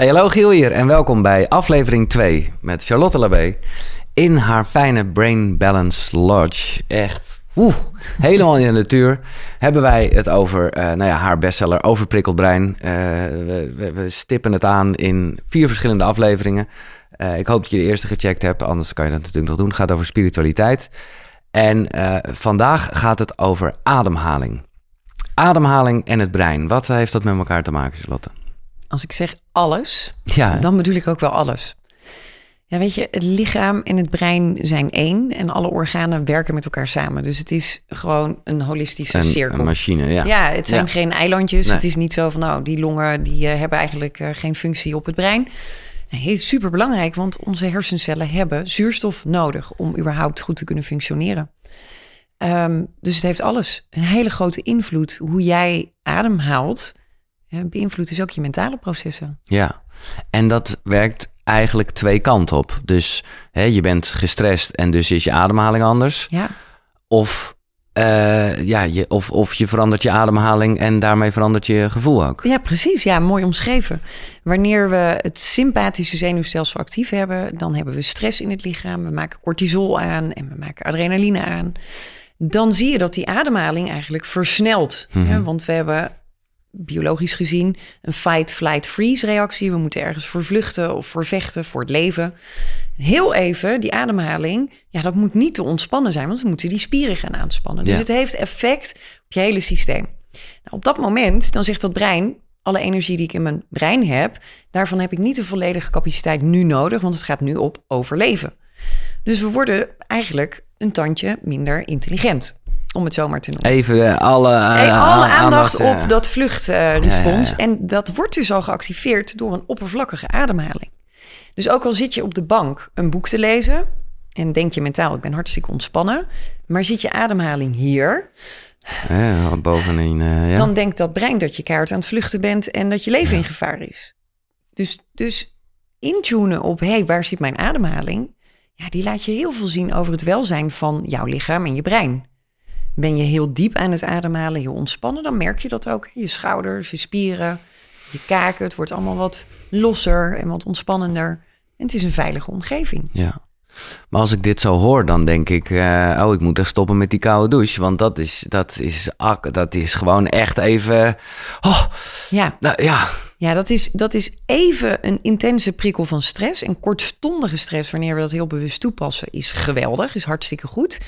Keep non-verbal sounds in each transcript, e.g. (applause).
Hey, hallo Giel hier en welkom bij aflevering 2 met Charlotte Labé in haar fijne Brain Balance Lodge. Echt, oeh, helemaal in de natuur hebben wij het over uh, nou ja, haar bestseller Overprikkeld Brein. Uh, we, stippen het aan in vier verschillende afleveringen. Uh, ik hoop dat je de eerste gecheckt hebt, anders kan je dat natuurlijk nog doen. Het gaat over spiritualiteit. En vandaag gaat het over ademhaling. Ademhaling en het brein. Wat heeft dat met elkaar te maken, Charlotte? Als ik zeg alles, ja. dan bedoel ik ook wel alles. Ja, weet je, het lichaam en het brein zijn één en alle organen werken met elkaar samen. Dus het is gewoon een holistische een, cirkel. Een machine, ja. Ja, het zijn geen eilandjes. Het is niet zo van, nou, die longen die uh, hebben eigenlijk uh, geen functie op het brein. Nee, het is super belangrijk, want onze hersencellen hebben zuurstof nodig om überhaupt goed te kunnen functioneren. Um, dus het heeft alles een hele grote invloed. Hoe jij ademhaalt, beïnvloedt dus ook je mentale processen. Ja, en dat werkt eigenlijk twee kanten op. Dus hè, je bent gestrest en dus is je ademhaling anders. Ja. Of, uh, ja, je, of, of je verandert je ademhaling en daarmee verandert je gevoel ook. Ja, precies. Ja, mooi omschreven. Wanneer we het sympathische zenuwstelsel actief hebben, dan hebben we stress in het lichaam. We maken cortisol aan en we maken adrenaline aan. Dan zie je dat die ademhaling eigenlijk versnelt. Mm -hmm. Want we hebben biologisch gezien een fight, flight, freeze reactie. We moeten ergens voor vluchten of voor vechten, voor het leven. Heel even, die ademhaling, ja, dat moet niet te ontspannen zijn, want we moeten die spieren gaan aanspannen. Dus het heeft effect op je hele systeem. Nou, op dat moment, dan zegt dat brein, alle energie die ik in mijn brein heb, daarvan heb ik niet de volledige capaciteit nu nodig, want het gaat nu op overleven. Dus we worden eigenlijk een tandje minder intelligent. Om het zomaar te noemen. Even uh, alle, uh, hey, alle aandacht, op dat vluchtrespons. En dat wordt dus al geactiveerd door een oppervlakkige ademhaling. Dus ook al zit je op de bank een boek te lezen. En denk je mentaal, ik ben hartstikke ontspannen. Maar zit je ademhaling hier. Ja, bovenin. ja. Dan denkt dat brein dat je kaart aan het vluchten bent. En dat je leven in gevaar is. Dus, dus intunen op, hé, hey, waar zit mijn ademhaling? Ja, die laat je heel veel zien over het welzijn van jouw lichaam en je brein. Ben je heel diep aan het ademhalen, heel ontspannen, dan merk je dat ook. Je schouders, je spieren, je kaken, het wordt allemaal wat losser en wat ontspannender. En het is een veilige omgeving. Ja. Maar als ik dit zo hoor, dan denk ik, uh, oh, ik moet echt stoppen met die koude douche. Want dat is, dat is, dat is gewoon echt even. Oh, ja. Nou, ja. Ja, dat is, dat is even een intense prikkel van stress. En kortstondige stress, wanneer we dat heel bewust toepassen, is geweldig, is hartstikke goed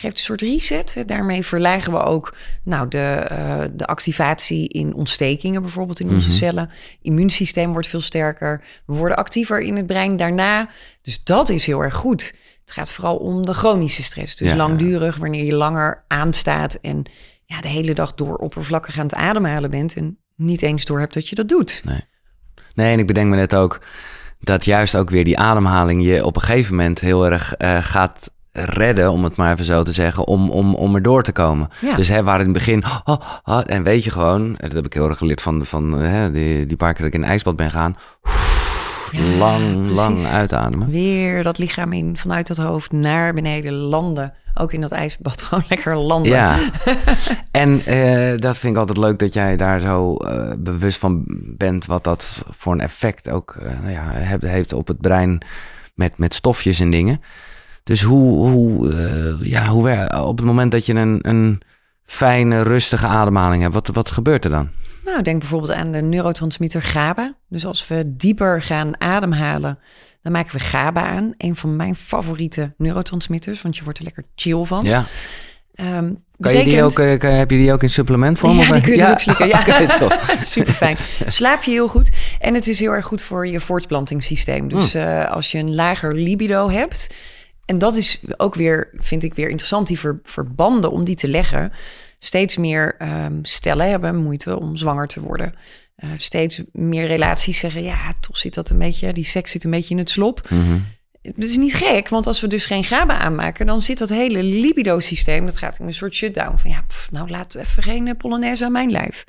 geeft een soort reset. Daarmee verlagen we ook nou, de, uh, de activatie in ontstekingen, bijvoorbeeld in onze mm -hmm. cellen. Immuunsysteem wordt veel sterker. We worden actiever in het brein daarna. Dus dat is heel erg goed. Het gaat vooral om de chronische stress. Dus ja, langdurig, wanneer je langer aanstaat en ja, de hele dag door oppervlakkig aan het ademhalen bent en niet eens door hebt dat je dat doet. Nee. nee, en ik bedenk me net ook dat juist ook weer die ademhaling je op een gegeven moment heel erg uh, gaat redden, om het maar even zo te zeggen, om, om, om er door te komen. Ja. Dus hè, waar in het begin, oh, oh, en weet je gewoon, dat heb ik heel erg geleerd van, van hè, die, die paar keer dat ik in een ijsbad ben gaan, ja, lang, precies. lang uitademen. Weer dat lichaam in, vanuit dat hoofd naar beneden landen. Ook in dat ijsbad (laughs) gewoon lekker landen. Ja, (laughs) en uh, dat vind ik altijd leuk dat jij daar zo uh, bewust van bent... wat dat voor een effect ook uh, ja, heeft op het brein met, met stofjes en dingen... Dus hoe, hoe, uh, ja, hoe op het moment dat je een, een fijne, rustige ademhaling hebt, wat, wat gebeurt er dan? Nou, denk bijvoorbeeld aan de neurotransmitter GABA. Dus als we dieper gaan ademhalen, dan maken we GABA aan. Een van mijn favoriete neurotransmitters, want je wordt er lekker chill van. Ja. Um, kan je die ook, kan, heb je die ook in supplementvorm? Ja, die kun je ja. ook slikken. Ja, (laughs) (laughs) super fijn. Slaap je heel goed. En het is heel erg goed voor je voortplantingssysteem. Dus mm. uh, als je een lager libido hebt en dat is ook weer, vind ik weer interessant, die ver, verbanden om die te leggen. Steeds meer um, stellen hebben moeite om zwanger te worden. Uh, steeds meer relaties zeggen, ja, toch zit dat een beetje, die seks zit een beetje in het slop. Mm -hmm. Het is niet gek, want als we dus geen GABA aanmaken, dan zit dat hele libido-systeem, dat gaat in een soort shutdown. Van ja, pff, nou laat even geen Polonaise aan mijn lijf.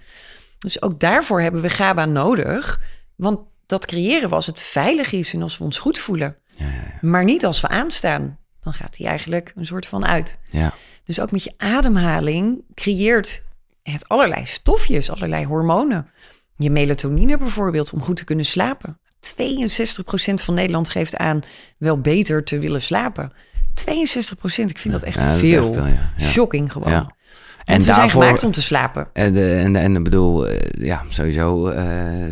Dus ook daarvoor hebben we GABA nodig, want dat creëren we als het veilig is en als we ons goed voelen. Ja, ja, ja. Maar niet als we aanstaan. Dan gaat hij eigenlijk een soort van uit. Ja. Dus ook met je ademhaling creëert het allerlei stofjes, allerlei hormonen. Je melatonine bijvoorbeeld, om goed te kunnen slapen. 62% van Nederland geeft aan wel beter te willen slapen. 62%, ik vind dat echt dat veel. echt. Shocking gewoon. En we zijn gemaakt om te slapen. En, de, en, en ik bedoel, eh, ja, sowieso, eh,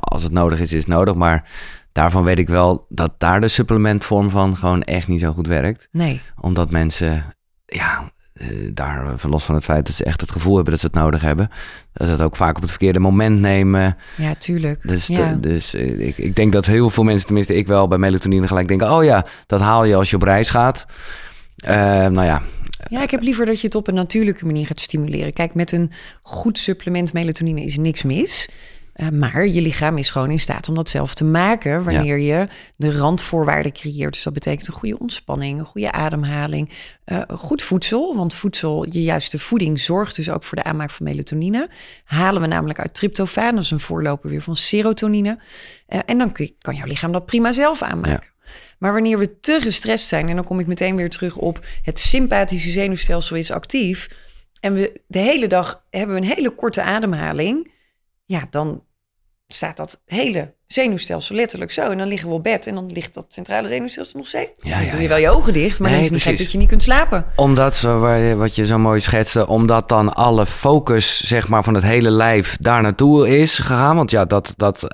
als het nodig is, is het nodig. Maar daarvan weet ik wel dat daar de supplementvorm van gewoon echt niet zo goed werkt. Nee, Omdat mensen, ja, eh, daar van los van het feit dat ze echt het gevoel hebben dat ze het nodig hebben, dat ze het ook vaak op het verkeerde moment nemen. ja, tuurlijk. Dus, ja. de- dus eh, ik, ik denk dat heel veel mensen, tenminste ik wel, bij melatonine gelijk denken, oh ja, dat haal je als je op reis gaat. Eh, nou ja, Ja, ik heb liever dat je het op een natuurlijke manier gaat stimuleren. Kijk, met een goed supplement melatonine is niks mis. Eh, maar je lichaam is gewoon in staat om dat zelf te maken wanneer je de randvoorwaarden creëert. Dus dat betekent een goede ontspanning, een goede ademhaling, eh, goed voedsel. Want voedsel, je juiste voeding, zorgt dus ook voor de aanmaak van melatonine. Halen we namelijk uit tryptofaan, dat is een voorloper weer van serotonine. Eh, en dan kun je- kan jouw lichaam dat prima zelf aanmaken. Maar wanneer we te gestrest zijn, en dan kom ik meteen weer terug op het sympathische zenuwstelsel is actief. En we de hele dag hebben we een hele korte ademhaling. Ja, dan staat dat hele zenuwstelsel letterlijk zo. En dan liggen we op bed en dan ligt dat centrale zenuwstelsel nog steeds. Ja, dan ja, doe je ja. wel je ogen dicht, maar Nee, dan is het niet gek dat je niet kunt slapen. Omdat, zo waar je- wat je zo mooi schetste, omdat dan alle focus zeg maar, van het hele lijf daar naartoe is gegaan. Want ja, dat, dat,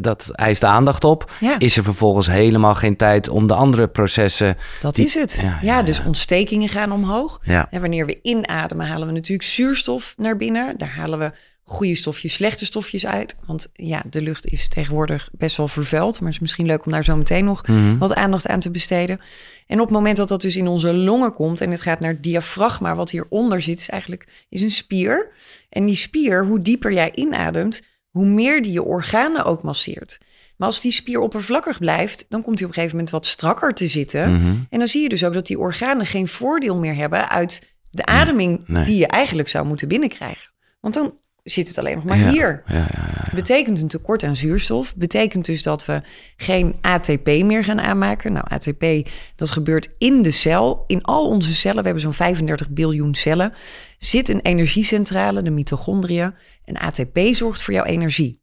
dat eist de aandacht op. Ja. Is er vervolgens helemaal geen tijd om de andere processen... Dat Die- is het. ja, dus ontstekingen gaan omhoog. Ja, En wanneer we inademen, halen we natuurlijk zuurstof naar binnen. Daar halen we goede stofjes, slechte stofjes uit. Want ja, de lucht is tegenwoordig best wel vervuild. Maar het is misschien leuk om daar zo meteen nog Mhm. wat aandacht aan te besteden. En op het moment dat dat dus in onze longen komt en het gaat naar het diafragma, wat hieronder zit, is eigenlijk is een spier. En die spier, hoe dieper jij inademt, hoe meer die je organen ook masseert. Maar als die spier oppervlakkig blijft, dan komt hij op een gegeven moment wat strakker te zitten. Mhm. En dan zie je dus ook dat die organen geen voordeel meer hebben uit de ademing nee. die je eigenlijk zou moeten binnenkrijgen. Want dan zit het alleen nog maar Ja. hier. ja, ja, ja. Betekent een tekort aan zuurstof. Betekent dus dat we geen ATP meer gaan aanmaken. Nou, ATP, dat gebeurt in de cel. In al onze cellen, we hebben zo'n 35 biljoen cellen, zit een energiecentrale, de mitochondriën. En ATP zorgt voor jouw energie.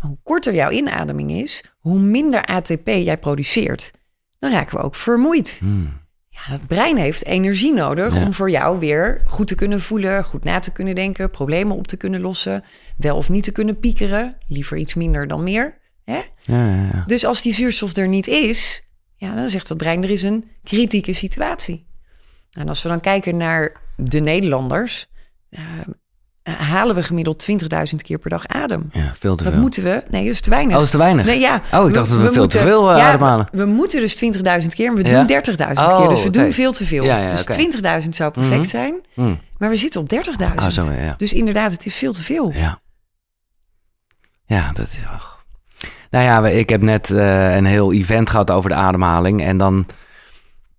Maar hoe korter jouw inademing is, hoe minder ATP jij produceert. Dan raken we ook vermoeid. Hmm. Ja, het brein heeft energie nodig Ja. om voor jou weer goed te kunnen voelen, goed na te kunnen denken, problemen op te kunnen lossen, wel of niet te kunnen piekeren, liever iets minder dan meer. Hè? Ja. Dus als die zuurstof er niet is, ja, dan zegt het brein er is een kritieke situatie. En als we dan kijken naar de Nederlanders, eh, halen we gemiddeld 20.000 keer per dag adem. Ja, veel te Dat veel. moeten we, nee, dat is te weinig. Oh, is te weinig? Nee, ja. Oh, ik dacht dat we veel te veel, eh, ja, ademhalen. We moeten dus 20.000 keer, maar we Ja? doen 30.000 Oh, keer. Dus we doen veel te veel. Ja, ja, dus oké. 20.000 zou perfect Mhm. zijn, Hmm. maar we zitten op 30.000. Ah, zo, ja, ja. Dus inderdaad, het is veel te veel. Ja. Ja, dat is... ach. Nou ja, we- ik heb net eh, een heel event gehad over de ademhaling. En dan,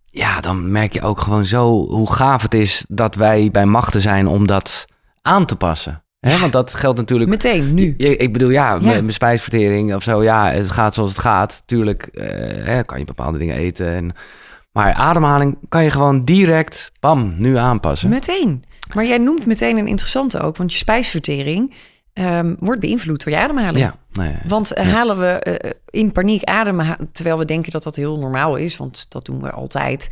ja, dan merk je ook gewoon zo hoe gaaf het is dat wij bij machten zijn om dat aan te passen. Hè? Want dat geldt natuurlijk... Meteen, nu. Ik bedoel, ja, mijn spijsvertering of zo, ja, het gaat zoals het gaat. Tuurlijk eh, hè, kan je bepaalde dingen eten. En, maar ademhaling kan je gewoon direct, bam, nu aanpassen. Meteen. Maar jij noemt meteen een interessante ook, want je spijsvertering ehm, wordt beïnvloed door je ademhaling. Ja, nee, Want eh, Ja. halen we eh, in paniek ademen, terwijl we denken dat dat heel normaal is, want dat doen we altijd,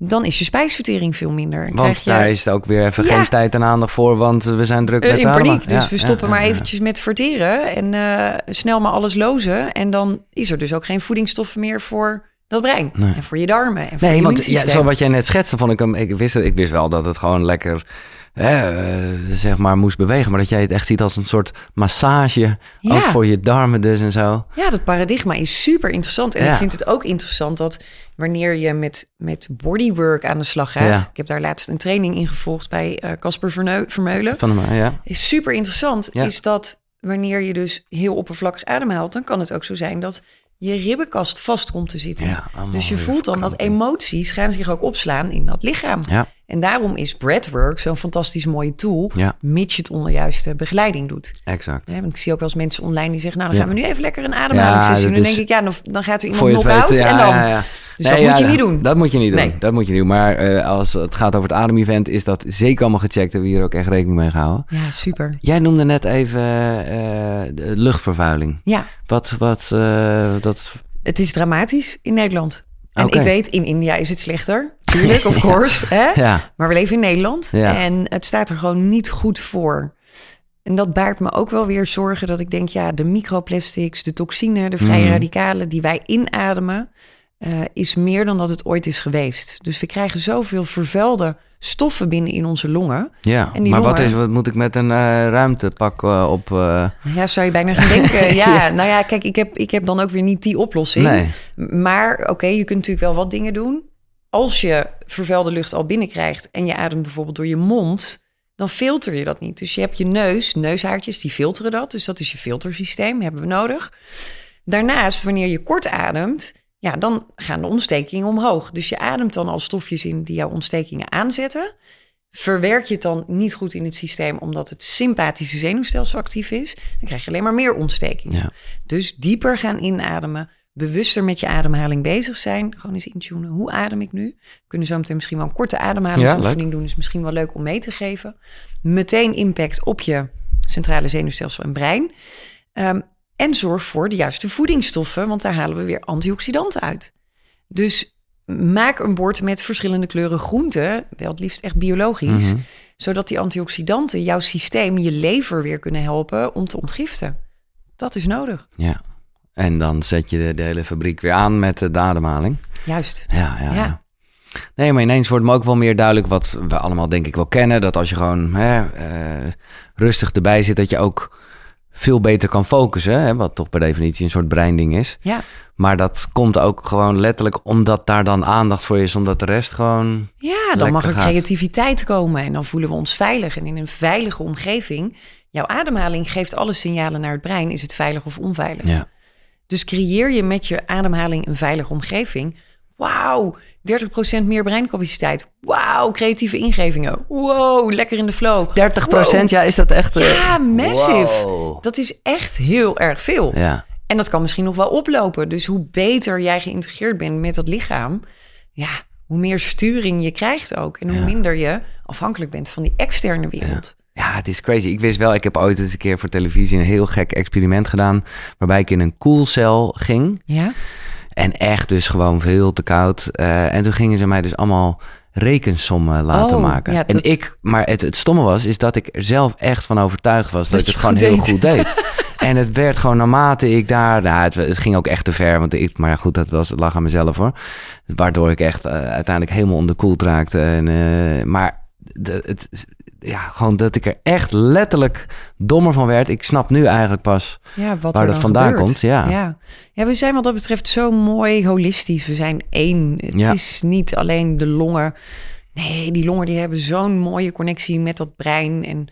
dan is je spijsvertering veel minder. Want krijg je, daar is het ook weer even Ja. geen tijd en aandacht voor, want we zijn druk Eh, met in paniek. Dus Ja, we stoppen ja, maar eventjes met verteren en eh, snel maar alles lozen. En dan is er dus ook geen voedingsstoffen meer voor dat brein. Nee. En voor je darmen. En voor Nee, je want ja, zo wat jij net schetste, vond ik hem. Ik wist, het, ik wist wel dat het gewoon lekker, eh, zeg maar, moest bewegen. Maar dat jij het echt ziet als een soort massage. Ja. Ook voor je darmen dus en zo. Ja, dat paradigma is super interessant. En Ja. ik vind het ook interessant dat wanneer je met, met bodywork aan de slag gaat. Ja. Ik heb daar laatst een training in gevolgd bij eh, Casper Vermeulen. Van de, ja. Is super interessant. Is dat wanneer je dus heel oppervlakkig ademhaalt, dan kan het ook zo zijn dat je ribbenkast vast komt te zitten. Ja, dus je voelt dan dat emoties gaan zich ook opslaan in dat lichaam. Ja. En daarom is breathwork zo'n fantastisch mooie tool, Ja, mits je het onder juiste begeleiding doet. exact. Want ik zie ook wel eens mensen online die zeggen... nou, dan gaan we nu even lekker een ademhalingssessie. Doen. dan denk ik, ja, dan, dan gaat er Voor iemand je het knock-out weet, ja, en dan... Dus Nee, dat moet je niet doen. Dat moet je niet doen. Nee. Dat moet je niet doen. Maar eh, als het gaat over het ademevent, is dat zeker allemaal gecheckt. Hebben we hier ook echt rekening mee gehouden. Ja, super. Jij noemde net even eh, de luchtvervuiling. Ja, Wat, wat, eh, dat... het is dramatisch in Nederland. En ik weet, in India is het slechter. Tuurlijk, (laughs) of course. Hè? Ja, Maar we leven in Nederland Ja. en het staat er gewoon niet goed voor. En dat baart me ook wel weer zorgen dat ik denk, ja, de microplastics, de toxine, de vrije Mhm. radicalen die wij inademen, eh, is meer dan dat het ooit is geweest. Dus we krijgen zoveel vervuilde stoffen binnen in onze longen. ja. Maar wat, is, wat moet ik met een eh, ruimtepak eh, op... Ja, zou je bijna gaan denken. (laughs) ja, nou ja, kijk, ik heb, ik heb dan ook weer niet die oplossing. nee. Maar oké, je kunt natuurlijk wel wat dingen doen. Als je vervuilde lucht al binnenkrijgt en je ademt bijvoorbeeld door je mond, dan filter je dat niet. Dus je hebt je neus, neushaartjes, die filteren dat. Dus dat is je filtersysteem, hebben we nodig. Daarnaast, wanneer je kort ademt, ja, dan gaan de ontstekingen omhoog. Dus je ademt dan al stofjes in die jouw ontstekingen aanzetten. Verwerk je het dan niet goed in het systeem omdat het sympathische zenuwstelsel actief is, dan krijg je alleen maar meer ontstekingen. Ja. Dus dieper gaan inademen, bewuster met je ademhaling bezig zijn. Gewoon eens intunen, hoe adem ik nu? We kunnen zo meteen misschien wel een korte ademhalingsoefening doen. Is misschien wel leuk om mee te geven. Meteen impact op je centrale zenuwstelsel en brein. Ehm, en zorg voor de juiste voedingsstoffen, want daar halen we weer antioxidanten uit. Dus maak een bord met verschillende kleuren groenten, wel het liefst echt biologisch, Mhm. zodat die antioxidanten jouw systeem, je lever weer kunnen helpen om te ontgiften. Dat is nodig. Ja. En dan zet je de, de hele fabriek weer aan met de ademhaling. Juist. Ja, ja, ja. Ja. Nee, maar ineens wordt me ook wel meer duidelijk wat we allemaal denk ik wel kennen. Dat als je gewoon hè, eh, rustig erbij zit, dat je ook veel beter kan focussen. Hè, wat toch per definitie een soort breinding is. Ja, Maar dat komt ook gewoon letterlijk omdat daar dan aandacht voor is. Omdat de rest gewoon... ja dan mag er gaat. creativiteit komen en dan voelen we ons veilig. En in een veilige omgeving, jouw ademhaling geeft alle signalen naar het brein. Is het veilig of onveilig? Ja, Dus creëer je met je ademhaling een veilige omgeving. Wauw, 30% meer breincapaciteit. Wauw, creatieve ingevingen. Wow, lekker in de flow. 30 Wow. ja, is dat echt... eh, Ja, massive. wow. Dat is echt heel erg veel. Ja, En dat kan misschien nog wel oplopen. Dus hoe beter jij geïntegreerd bent met dat lichaam, ja, hoe meer sturing je krijgt ook. En hoe Ja. minder je afhankelijk bent van die externe wereld. Ja, het is crazy. Ik wist wel, ik heb ooit eens een keer voor televisie een heel gek experiment gedaan. Waarbij ik in een koelcel ging. Ja? En echt dus gewoon veel te koud. Eh, en toen gingen ze mij dus allemaal rekensommen laten Oh, maken. ja, En dat- ik, maar het, het stomme was, is dat ik er zelf echt van overtuigd was dat, Dat ik het het gewoon heel goed deed. (laughs) En het werd gewoon naarmate ik daar... Nou, het, het ging ook echt te ver, want ik, maar goed, dat was, het lag aan mezelf hoor. Waardoor ik echt eh, uiteindelijk helemaal onderkoeld raakte. En, eh, maar de, het, ja, gewoon dat ik er echt letterlijk dommer van werd. Ik snap nu eigenlijk pas Ja, wat waar dat vandaan gebeurt. komt. Ja. Ja. ja, we zijn wat dat betreft zo mooi holistisch. We zijn één. Het Ja. is niet alleen de longen. Nee, die longen die hebben zo'n mooie connectie met dat brein en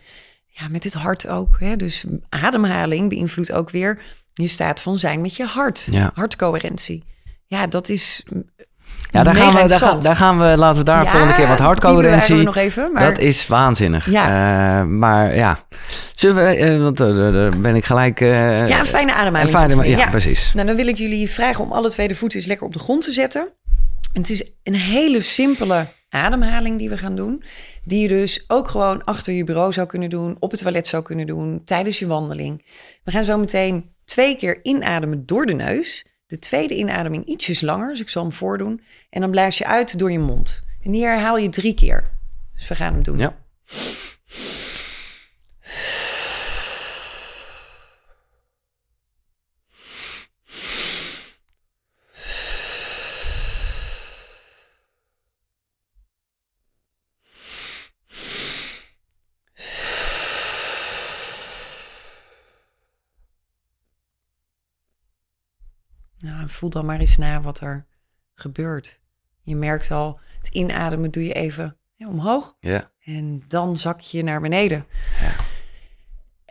ja, met het hart ook. Hè? Dus ademhaling beïnvloedt ook weer je staat van zijn met je hart. Ja. Hartcoherentie. Ja, dat is. Ja, daar gaan, we, daar, gaan, daar gaan we, laten we daar Ja, volgende keer wat hardcoherentie. we nog even. Maar Dat is waanzinnig. Ja. Eh, maar ja, zullen we, eh, want eh, daar ben ik gelijk... ja, een fijne een ademhaling. fijne- ja, precies. Nou, dan wil ik jullie vragen om alle twee de voeten eens lekker op de grond te zetten. En het is een hele simpele ademhaling die we gaan doen. Die je dus ook gewoon achter je bureau zou kunnen doen, op het toilet zou kunnen doen, tijdens je wandeling. We gaan zo meteen twee keer inademen door de neus. De tweede inademing ietsjes langer, dus ik zal hem voordoen. En dan blaas je uit door je mond. En die herhaal je drie keer. Dus we gaan hem doen. Ja. Voel dan maar eens na wat er gebeurt. Je merkt al, het inademen doe je even ja, omhoog. Ja. En dan zak je naar beneden.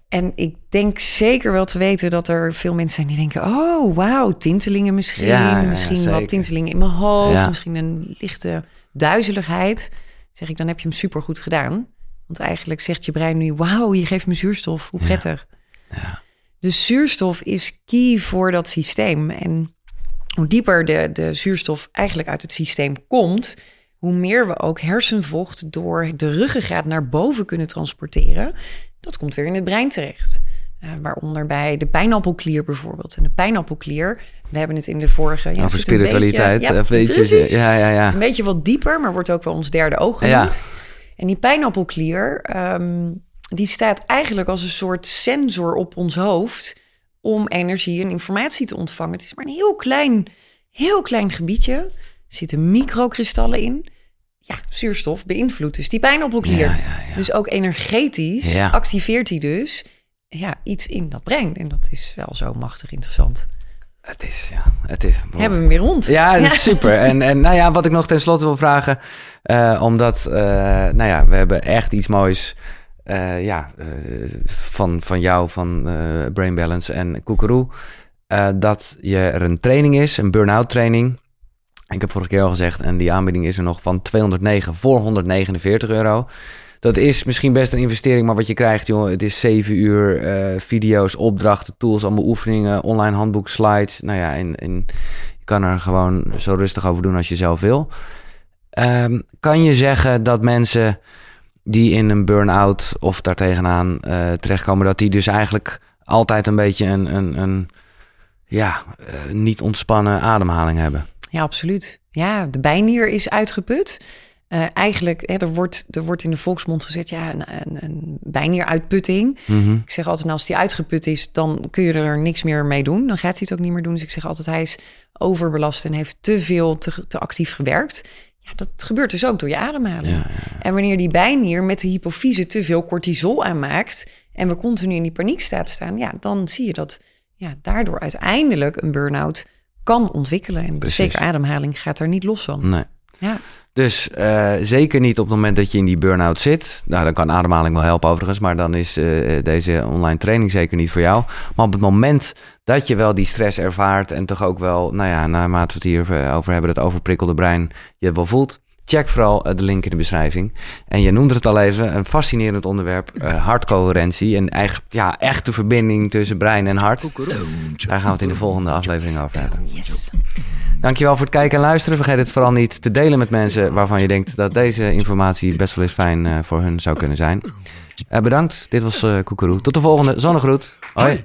En ik denk zeker wel te weten dat er veel mensen zijn die denken... oh, wauw, tintelingen misschien. Ja, ja, ja, misschien wat tintelingen in mijn hoofd. Ja. Misschien een lichte duizeligheid. Zeg ik, dan heb je hem supergoed gedaan. Want eigenlijk zegt je brein nu... wauw, je geeft me zuurstof, hoe prettig. Ja. Dus zuurstof is key voor dat systeem. En hoe dieper de, de zuurstof eigenlijk uit het systeem komt, hoe meer we ook hersenvocht door de ruggengraat naar boven kunnen transporteren. Dat komt weer in het brein terecht. Uh, waaronder bij de pijnappelklier bijvoorbeeld. En de pijnappelklier, we hebben het in de vorige... Ja, Over spiritualiteit. Beetje, ja, precies. Ja, ja, ja. Het is een beetje wat dieper, maar wordt ook wel ons derde oog genoemd. Ja. En die pijnappelklier, um, die staat eigenlijk als een soort sensor op ons hoofd... om energie en informatie te ontvangen. Het is maar een heel klein, heel klein gebiedje. Er zitten microkristallen in ja, zuurstof beïnvloedt dus die pijnappelklier. Ja, ja, ja. Dus ook energetisch activeert hij dus ja, iets in dat brein. En dat is wel zo machtig interessant. Het is, ja, het is... Hebben we hem weer rond. Ja, het is super. En, en nou ja, wat ik nog tenslotte wil vragen, uh, omdat, uh, nou ja, we hebben echt iets moois, uh, ja, van, van jou, van Brain Balance en Koekeroe, dat je er een training is, een burn-out training. Ik heb vorige keer al gezegd, en die aanbieding is er nog van 209 voor 149 euro. Dat is misschien best een investering, maar wat je krijgt, joh, het is 7 uur video's, opdrachten, tools, allemaal oefeningen, online handboek, slides. Nou ja, en, je kan er gewoon zo rustig over doen als je zelf wil. Um, kan je zeggen dat mensen die in een burn-out of daartegenaan uh, terechtkomen, dat die dus eigenlijk altijd een beetje een, een, een ja, uh, niet ontspannen ademhaling hebben? Ja, absoluut. Ja, de bijnier is uitgeput. Uh, eigenlijk, hè, er, wordt, er wordt in de volksmond gezet, ja, een, een, een bijnieruitputting. Mm Ik zeg altijd, nou, als die uitgeput is, dan kun je er niks meer mee doen. Dan gaat hij het ook niet meer doen. Dus ik zeg altijd, hij is overbelast en heeft te veel, te, te actief gewerkt. Ja, dat gebeurt dus ook door je ademhaling. Ja, ja. En wanneer die bijnier met de hypofyse te veel cortisol aanmaakt... en we continu in die paniekstaat staan... ja, dan zie je dat ja, daardoor uiteindelijk een burn-out kan ontwikkelen. En Precies. zeker ademhaling gaat er niet los van. Nee. Ja. Dus uh, zeker niet op het moment dat je in die burn-out zit. Nou, dan kan ademhaling wel helpen overigens, maar dan is uh, deze online training zeker niet voor jou. Maar op het moment dat je wel die stress ervaart en toch ook wel, nou ja, naarmate we het hier over hebben, het overprikkelde brein, je wel voelt, Check vooral eh, de link in de beschrijving. En je noemde het al even, een fascinerend onderwerp, uh, hartcoherentie. En echt, ja, echte verbinding tussen brein en hart. Daar gaan we het in de volgende aflevering over hebben. Yes. Dankjewel voor het kijken en luisteren. Vergeet het vooral niet te delen met mensen waarvan je denkt dat deze informatie best wel eens fijn uh, voor hun zou kunnen zijn. Uh, bedankt. Dit was uh, Koekeroe. Tot de volgende. Zonnegroet. Hoi.